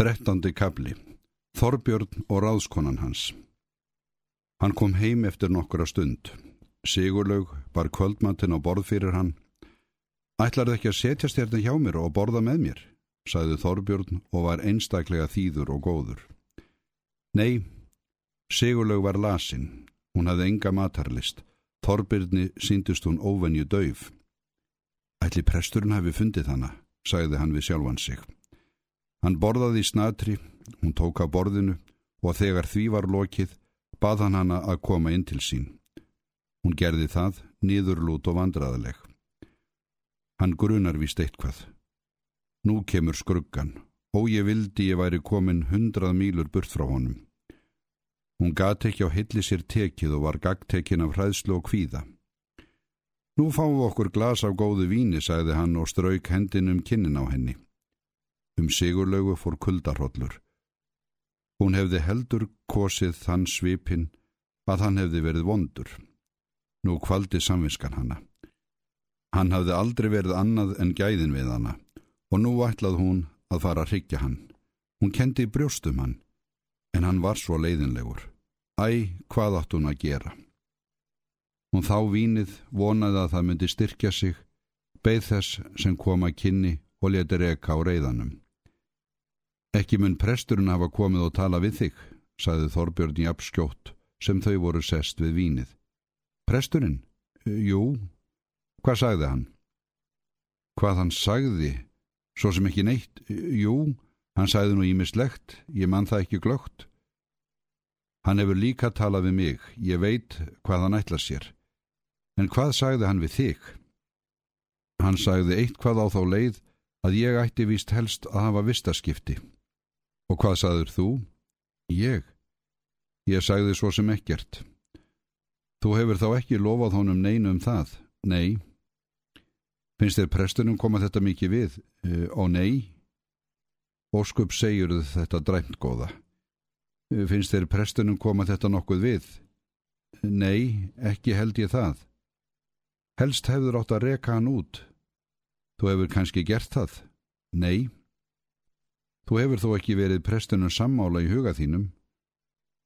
Þrettandi kabli Þorbjörn og ráðskonan hans Hann kom heim eftir nokkura stund. Sigurlaug bar kvöldmatinn á borð fyrir hann. Ætlar það ekki að setjast hérna hjá mér og borða með mér? sagði Þorbjörn og var einstaklega þýður og góður. Nei, Sigurlaug var lasin. Hún hafði enga matarlist. Þorbjörni síndist hún óvenju döif. Ætli presturinn hafi fundið hana, sagði hann við sjálfan sig. Hann borðaði í snatri, hún tók á borðinu og þegar því var lokið bað hann hana að koma inn til sín. Hún gerði það, nýðurlút og vandraðaleg. Hann grunar vist eitthvað. Nú kemur skruggan og ég vildi ég væri komin hundrað mílur burt frá honum. Hún gati ekki á hilli sér tekið og var gagtekin af hræðslu og kvíða. Nú fáum við okkur glas af góðu víni, sagði hann og strauk hendin um kinnin á henni. Um sigurlaugu fór kuldarhóllur. Hún hefði heldur kosið þann svipin að hann hefði verið vondur. Nú kvaldi samvinskan hanna. Hann hafði aldrei verið annað en gæðin við hanna og nú ætlað hún að fara að hryggja hann. Hún kendi brjóstum hann, en hann var svo leiðinlegur. Æ, hvað átt hún að gera? Hún þá vínið vonaði að það myndi styrkja sig, beigð þess sem kom að kynni og leti reka á reyðanum. Ekki mun presturinn hafa komið og tala við þig, saði Þorbjörn jafn skjótt sem þau voru sest við vínið. Presturinn? Jú. Hvað sagði hann? Hvað hann sagði? Svo sem ekki neitt? Jú, hann sagði nú ímislegt, ég mann það ekki glögt. Hann hefur líka talað við mig, ég veit hvað hann ætla sér. En hvað sagði hann við þig? Hann sagði eitt hvað á þá leið að ég ætti víst helst að hafa vistaskipti. Og hvað sagður þú? Ég. Ég sagði svo sem ekkert. Þú hefur þá ekki lofað honum neinu um það? Nei. Finnst þér prestunum koma þetta mikið við? Uh, og nei. Óskup segjur þetta dræmt góða. Finnst þér prestunum koma þetta nokkuð við? Nei, ekki held ég það. Helst hefur átt að reka hann út. Þú hefur kannski gert það? Nei. Þú hefur þó ekki verið prestunum sammála í huga þínum.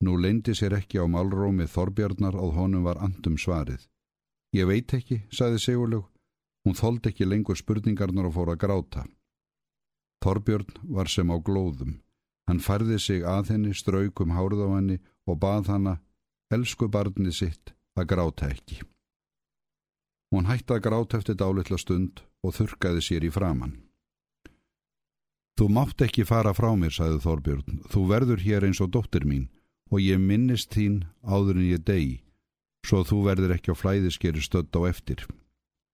Nú leindi sér ekki á málrómi Þorbjarnar að honum var andum svarið. Ég veit ekki, saði Sigurlug. Hún þóldi ekki lengur spurningarnar og fór að gráta. Þorbjörn var sem á glóðum. Hann færði sig að henni, straukum hárð á henni og bað hana, elsku barni sitt, að gráta ekki. Hún hætti að gráta eftir dálitla stund og þurkaði sér í framann. Þú mátt ekki fara frá mér, sagði Þorbjörn. Þú verður hér eins og dóttir mín og ég minnist þín áður en ég degi, svo þú verður ekki á flæðiskeri stödd á eftir.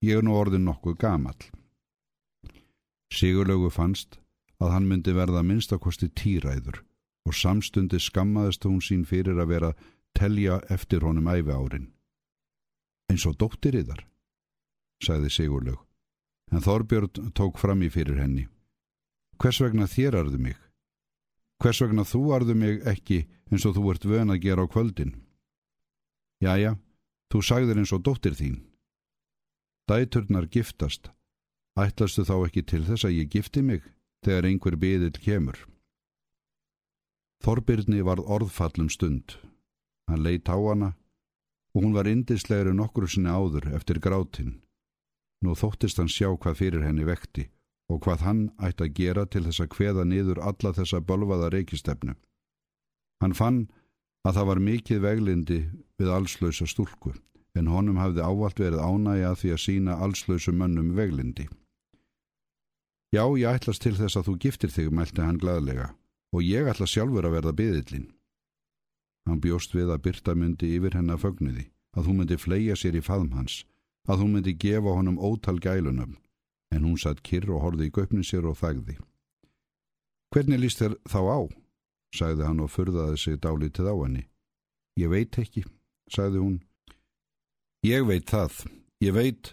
Ég er nú orðin nokkuð gamal. Sigurlaugu fannst að hann myndi verða minnstakosti tíræður og samstundi skammaðist hún sín fyrir að vera telja eftir honum æfi árin. Eins og dóttir í þar, sagði Sigurlaug, en Þorbjörn tók fram í fyrir henni. Hvers vegna þér arðu mig? Hvers vegna þú arðu mig ekki eins og þú ert vön að gera á kvöldin? Jæja, þú sagðir eins og dóttir þín. Dæturnar giftast. Ætlastu þá ekki til þess að ég gifti mig? þegar einhver byðil kemur. Þorbirni varð orðfallum stund. Hann leitt á hana og hún var indislegri nokkru sinni áður eftir grátinn. Nú þóttist hann sjá hvað fyrir henni vekti og hvað hann ætti að gera til þess að kveða niður alla þessa bölvaða reykistefnu. Hann fann að það var mikið veglindi við allslösa stúlku en honum hafði ávalt verið ánægja því að sína allslösu mönnum veglindi. Já, ég ætlast til þess að þú giftir þig, mælti hann gladlega, og ég ætla sjálfur að verða byðillin. Hann bjóst við að Birta myndi yfir hennar fögnuði, að hún myndi fleia sér í faðum hans, að hún myndi gefa honum ótal gælunum, en hún satt kyrr og horði í göpnin sér og þagði. Hvernig líst þér þá á? sagði hann og furðaði sig dálítið á henni. Ég veit ekki, sagði hún. Ég veit það, ég veit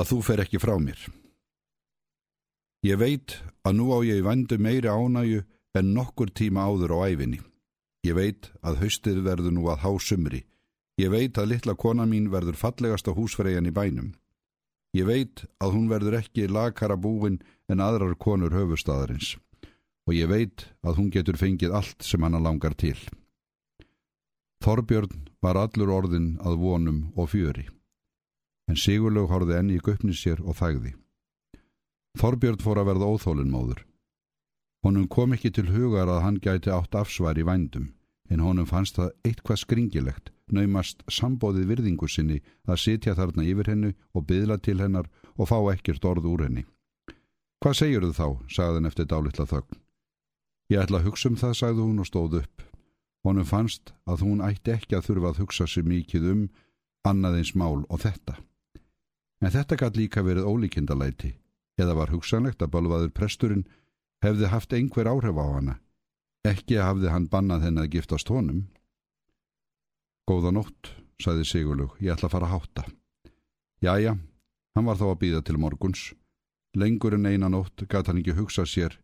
að þú fer ekki frá mér. Ég veit að nú á ég vandu meiri ánægu en nokkur tíma áður á æfinni. Ég veit að haustið verður nú að há sumri. Ég veit að litla kona mín verður fallegasta húsfreyjan í bænum. Ég veit að hún verður ekki lakara búin en aðrar konur höfustadarins. og ég veit að hún getur fengið allt sem hana langar til. Þorbjörn var allur orðin að vonum og fjöri, en Sigurlaug horfið enni í göpni sér og þægði. Þorbjörn fór að verða óþólinnmóður. Honum kom ekki til hugar að hann gæti átt afsvar í vændum, en honum fannst það eitthvað skringilegt, naumast sambóðið virðingu sinni að sitja þarna yfir hennu og byðla til hennar og fá ekkert orð úr henni. Hvað segir þú þá, sagði hann eftir dálitla þögn. Ég ætla að hugsa um það, sagði hún og stóð upp. Honum fannst að hún ætti ekki að þurfa að hugsa sér mikið um annaðins mál og þetta. En þetta gæti líka verið ólíkindalæti, eða var hugsanlegt að balvaður presturinn hefði haft einhver áhrif á hana. Ekki hafði hann bannað henni að giftast honum. Góða nótt, sagði Sigurlug, ég ætla að fara að hátta. Jæja, hann var þá að býða til morguns. Lengur en einan nótt gæti hann ekki hugsa sér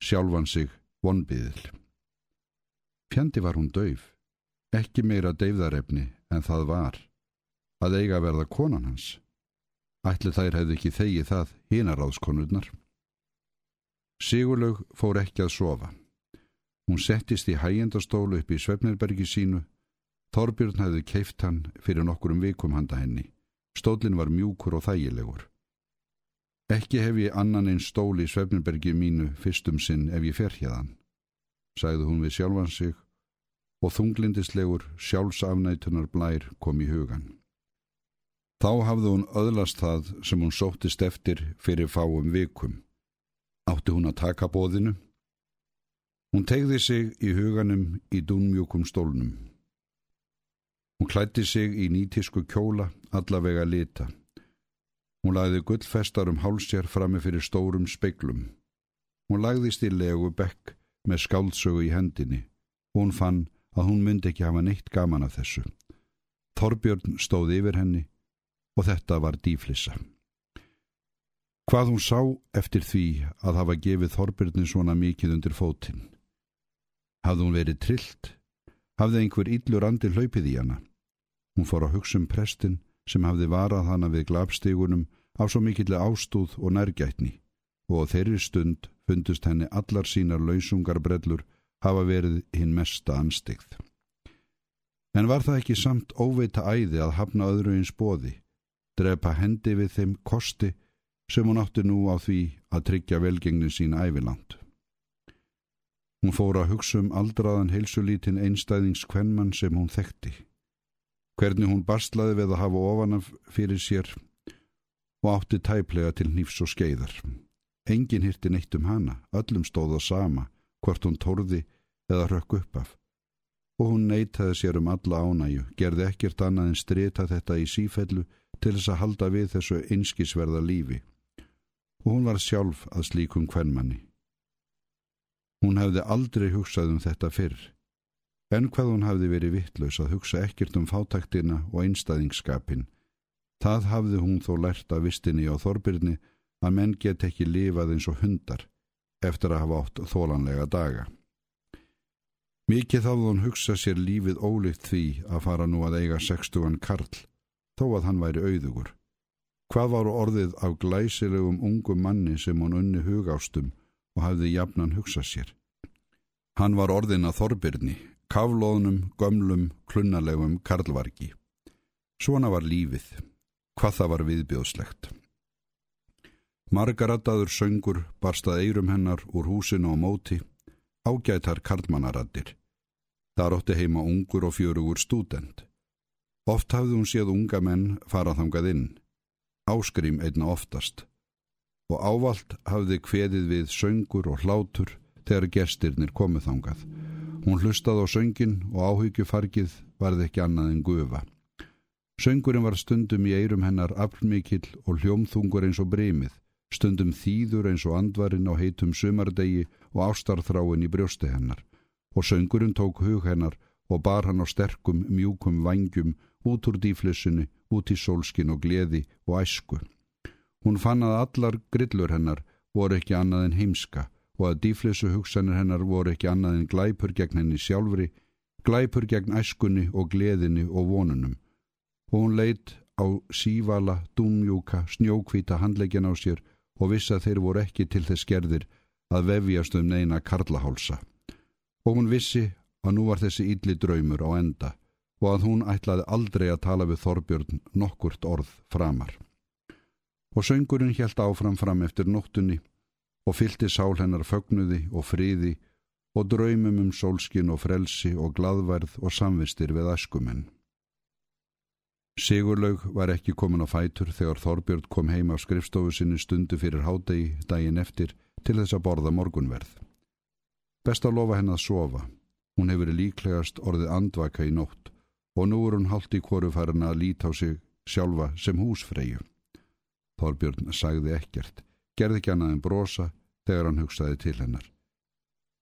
sjálfan sig vonbiðil. Fjandi var hún dauf, ekki meira deyfðarefni en það var, að eiga að verða konan hans. Ætli þær hefði ekki þegið það hínaráðskonurnar. Sigurlaug fór ekki að sofa. Hún settist í hægjendastólu upp í Svefnirbergi sínu. Þorbjörn hefði keift hann fyrir nokkurum vikum handa henni. Stólinn var mjúkur og þægilegur. Ekki hef ég annan einn stól í Svefnirbergi mínu fyrstum sinn ef ég fer hérðan, sagði hún við sjálfan sig og þunglindislegur sjálfsafnætunar blær kom í hugan. Þá hafði hún öðlast það sem hún sóttist eftir fyrir fáum vikum. Átti hún að taka bóðinu? Hún tegði sig í huganum í dúnmjúkum stólnum. Hún klætti sig í nýtisku kjóla allavega lita. Hún lagði gullfestar um hálsér frammi fyrir stórum speiklum. Hún lagðist í legu bekk með skáldsögu í hendinni. Hún fann að hún myndi ekki hafa neitt gaman af þessu. Þorbjörn stóð yfir henni og þetta var dýflissa. Hvað hún sá eftir því að hafa gefið Þorbjörnin svona mikið undir fótinn. Hafði hún verið trillt? Hafði einhver illur andi hlaupið í hana? Hún fór að hugsa um prestin sem hafði varað hana við glapstígunum af svo mikilli ástúð og nærgætni og á þeirri stund fundust henni allar sínar lausungar brellur hafa verið hinn mesta anstigð. En var það ekki samt óveita æði að hafna öðru eins bóði, drepa hendi við þeim kosti sem hún átti nú á því að tryggja velgengnin sín æviland. Hún fór að hugsa um aldraðan heilsulítinn einstæðingskvenmann sem hún þekkti hvernig hún barslaði við að hafa ofanaf fyrir sér og átti tæplega til nýfs og skeiðar. Engin hirti neitt um hana, öllum stóða sama, hvort hún torði eða rökk upp af. Og hún neytaði sér um alla ánæju, gerði ekkert annað en strita þetta í sífellu til þess að halda við þessu einskisverða lífi. Og hún var sjálf að slíkum hvernmanni. Hún hefði aldrei hugsað um þetta fyrr. En hvað hún hafði verið vittlaus að hugsa ekkert um fátaktina og einstæðingskapin. Það hafði hún þó lært af vistinni á Þorbirni að menn get ekki lifað eins og hundar eftir að hafa átt þólanlega daga. Mikið þáði hún hugsa sér lífið ólíkt því að fara nú að eiga sextugan Karl, þó að hann væri auðugur. Hvað var orðið af glæsilegum ungum manni sem hún unni hugástum og hafði jafnan hugsað sér? Hann var orðin að Þorbirni kaflóðnum, gömlum, klunnalegum karlvargi. Svona var lífið, hvað það var viðbjóðslegt. Margaradadur söngur barstað eirum hennar úr húsinu og móti, ágætar karlmannaraddir. Það rótti heima ungur og fjörugur stúdend. Oft hafði hún séð unga menn farað þangað inn, áskrím einna oftast, og ávalt hafði kveðið við söngur og hlátur þegar gestirnir komið þangað Hún hlustað á söngin og áhyggjufargið varði ekki annað en gufa. Söngurinn var stundum í eirum hennar aflmikill og hljómþungur eins og breymið, stundum þýður eins og andvarinn á heitum sumardegi og ástarþráin í brjósti hennar. Og söngurinn tók hug hennar og bar hann á sterkum, mjúkum vangjum út úr dýflissunni, út í sólskin og gleði og æsku. Hún fann að allar grillur hennar voru ekki annað en heimska og að dýflissu hugsanir hennar voru ekki annað en glæpur gegn henni sjálfri, glæpur gegn æskunni og gleðinni og vonunum. Og hún leitt á sívala, dúmjúka, snjókvíta handlegin á sér og vissi að þeir voru ekki til þess gerðir að vefjast um neina karlahálsa og hún vissi að nú var þessi ylli draumur á enda og að hún ætlaði aldrei að tala við Þorbjörn nokkurt orð framar. Og söngurinn helt áfram fram eftir nóttunni og fylti sál hennar fögnuði og friði og draumum um sólskin og frelsi og gladverð og samvistir við æskumenn. Sigurlaug var ekki komin á fætur þegar Þorbjörn kom heim af skrifstofu sinni stundu fyrir hádegi daginn eftir til þess að borða morgunverð. Best að lofa henn að sofa. Hún hefur líklegast orðið andvaka í nótt og nú er hún haldt í hvoru farin að líta á sig sjálfa sem húsfreyju. Þorbjörn sagði ekkert, gerði ekki annað en brosa þegar hann hugsaði til hennar.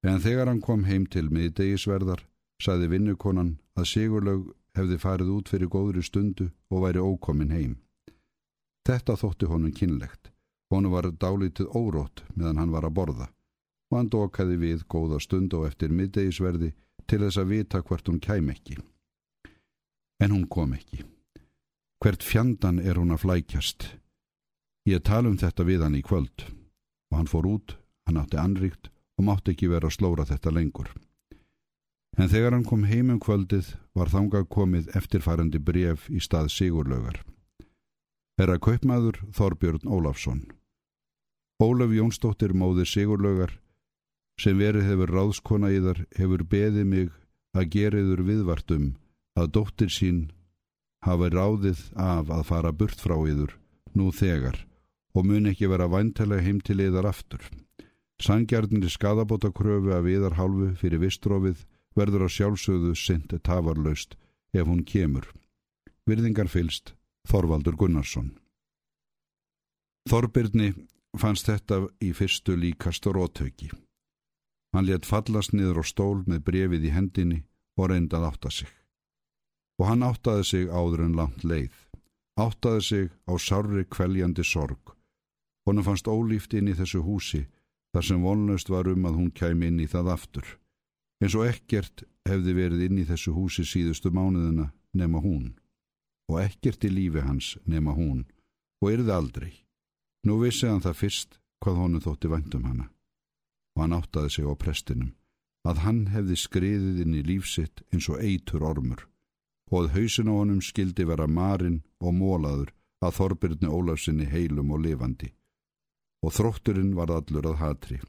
En þegar hann kom heim til miðdegisverðar, sagði vinnukonan að Sigurlaug hefði farið út fyrir góðri stundu og væri ókomin heim. Þetta þótti honum kynlegt. Honu var dálítið órótt meðan hann var að borða og hann dokaði við góða stund og eftir middegisverði til þess að vita hvert hún kæm ekki. En hún kom ekki. Hvert fjandan er hún að flækjast? Ég tala um þetta við hann í kvöld og hann fór út, hann átti anrikt og mátti ekki vera að slóra þetta lengur. En þegar hann kom heim um kvöldið var þangað komið eftirfærandi bref í stað Sigurlaugar. Er að kaupmaður Þorbjörn Ólafsson. Ólaf Jónsdóttir móðir Sigurlaugar sem verið hefur ráðskona í þar hefur beðið mig að geriður viðvartum að dóttir sín hafa ráðið af að fara burt frá yður nú þegar og mun ekki vera væntalega heim til yðar aftur. Sangjarnir skadabóta kröfu af yðar hálfu fyrir vistrófið verður á sjálfsögðu synd tafarlaust ef hún kemur. Virðingar fylst Þorvaldur Gunnarsson. Þorbirni fannst þetta í fyrstu líkast rótauki. Hann let fallast niður á stól með brefið í hendinni og reyndað átta sig. Og hann áttaði sig áður en langt leið. Áttaði sig á sárri kveljandi sorg. Honum fannst ólíft inn í þessu húsi þar sem vonlaust var um að hún kæm inn í það aftur eins og ekkert hefði verið inn í þessu húsi síðustu mánuðina nema hún og ekkert í lífi hans nema hún og yrði aldrei. Nú vissi hann það fyrst hvað honum þótti vandum hana og hann áttaði sig á prestinum að hann hefði skriðið inn í lífsitt eins og eitur ormur og að hausin á honum skildi vera marinn og mólaður að Þorbirni Ólafsinni heilum og lifandi og þrótturinn var allur að hatri.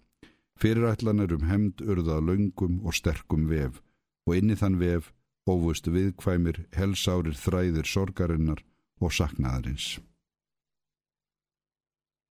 Fyrirætlanir um hemd urða laungum og sterkum vef og inni þann vef óvust viðkvæmir helsárir þræðir sorgarinnar og saknaðarins.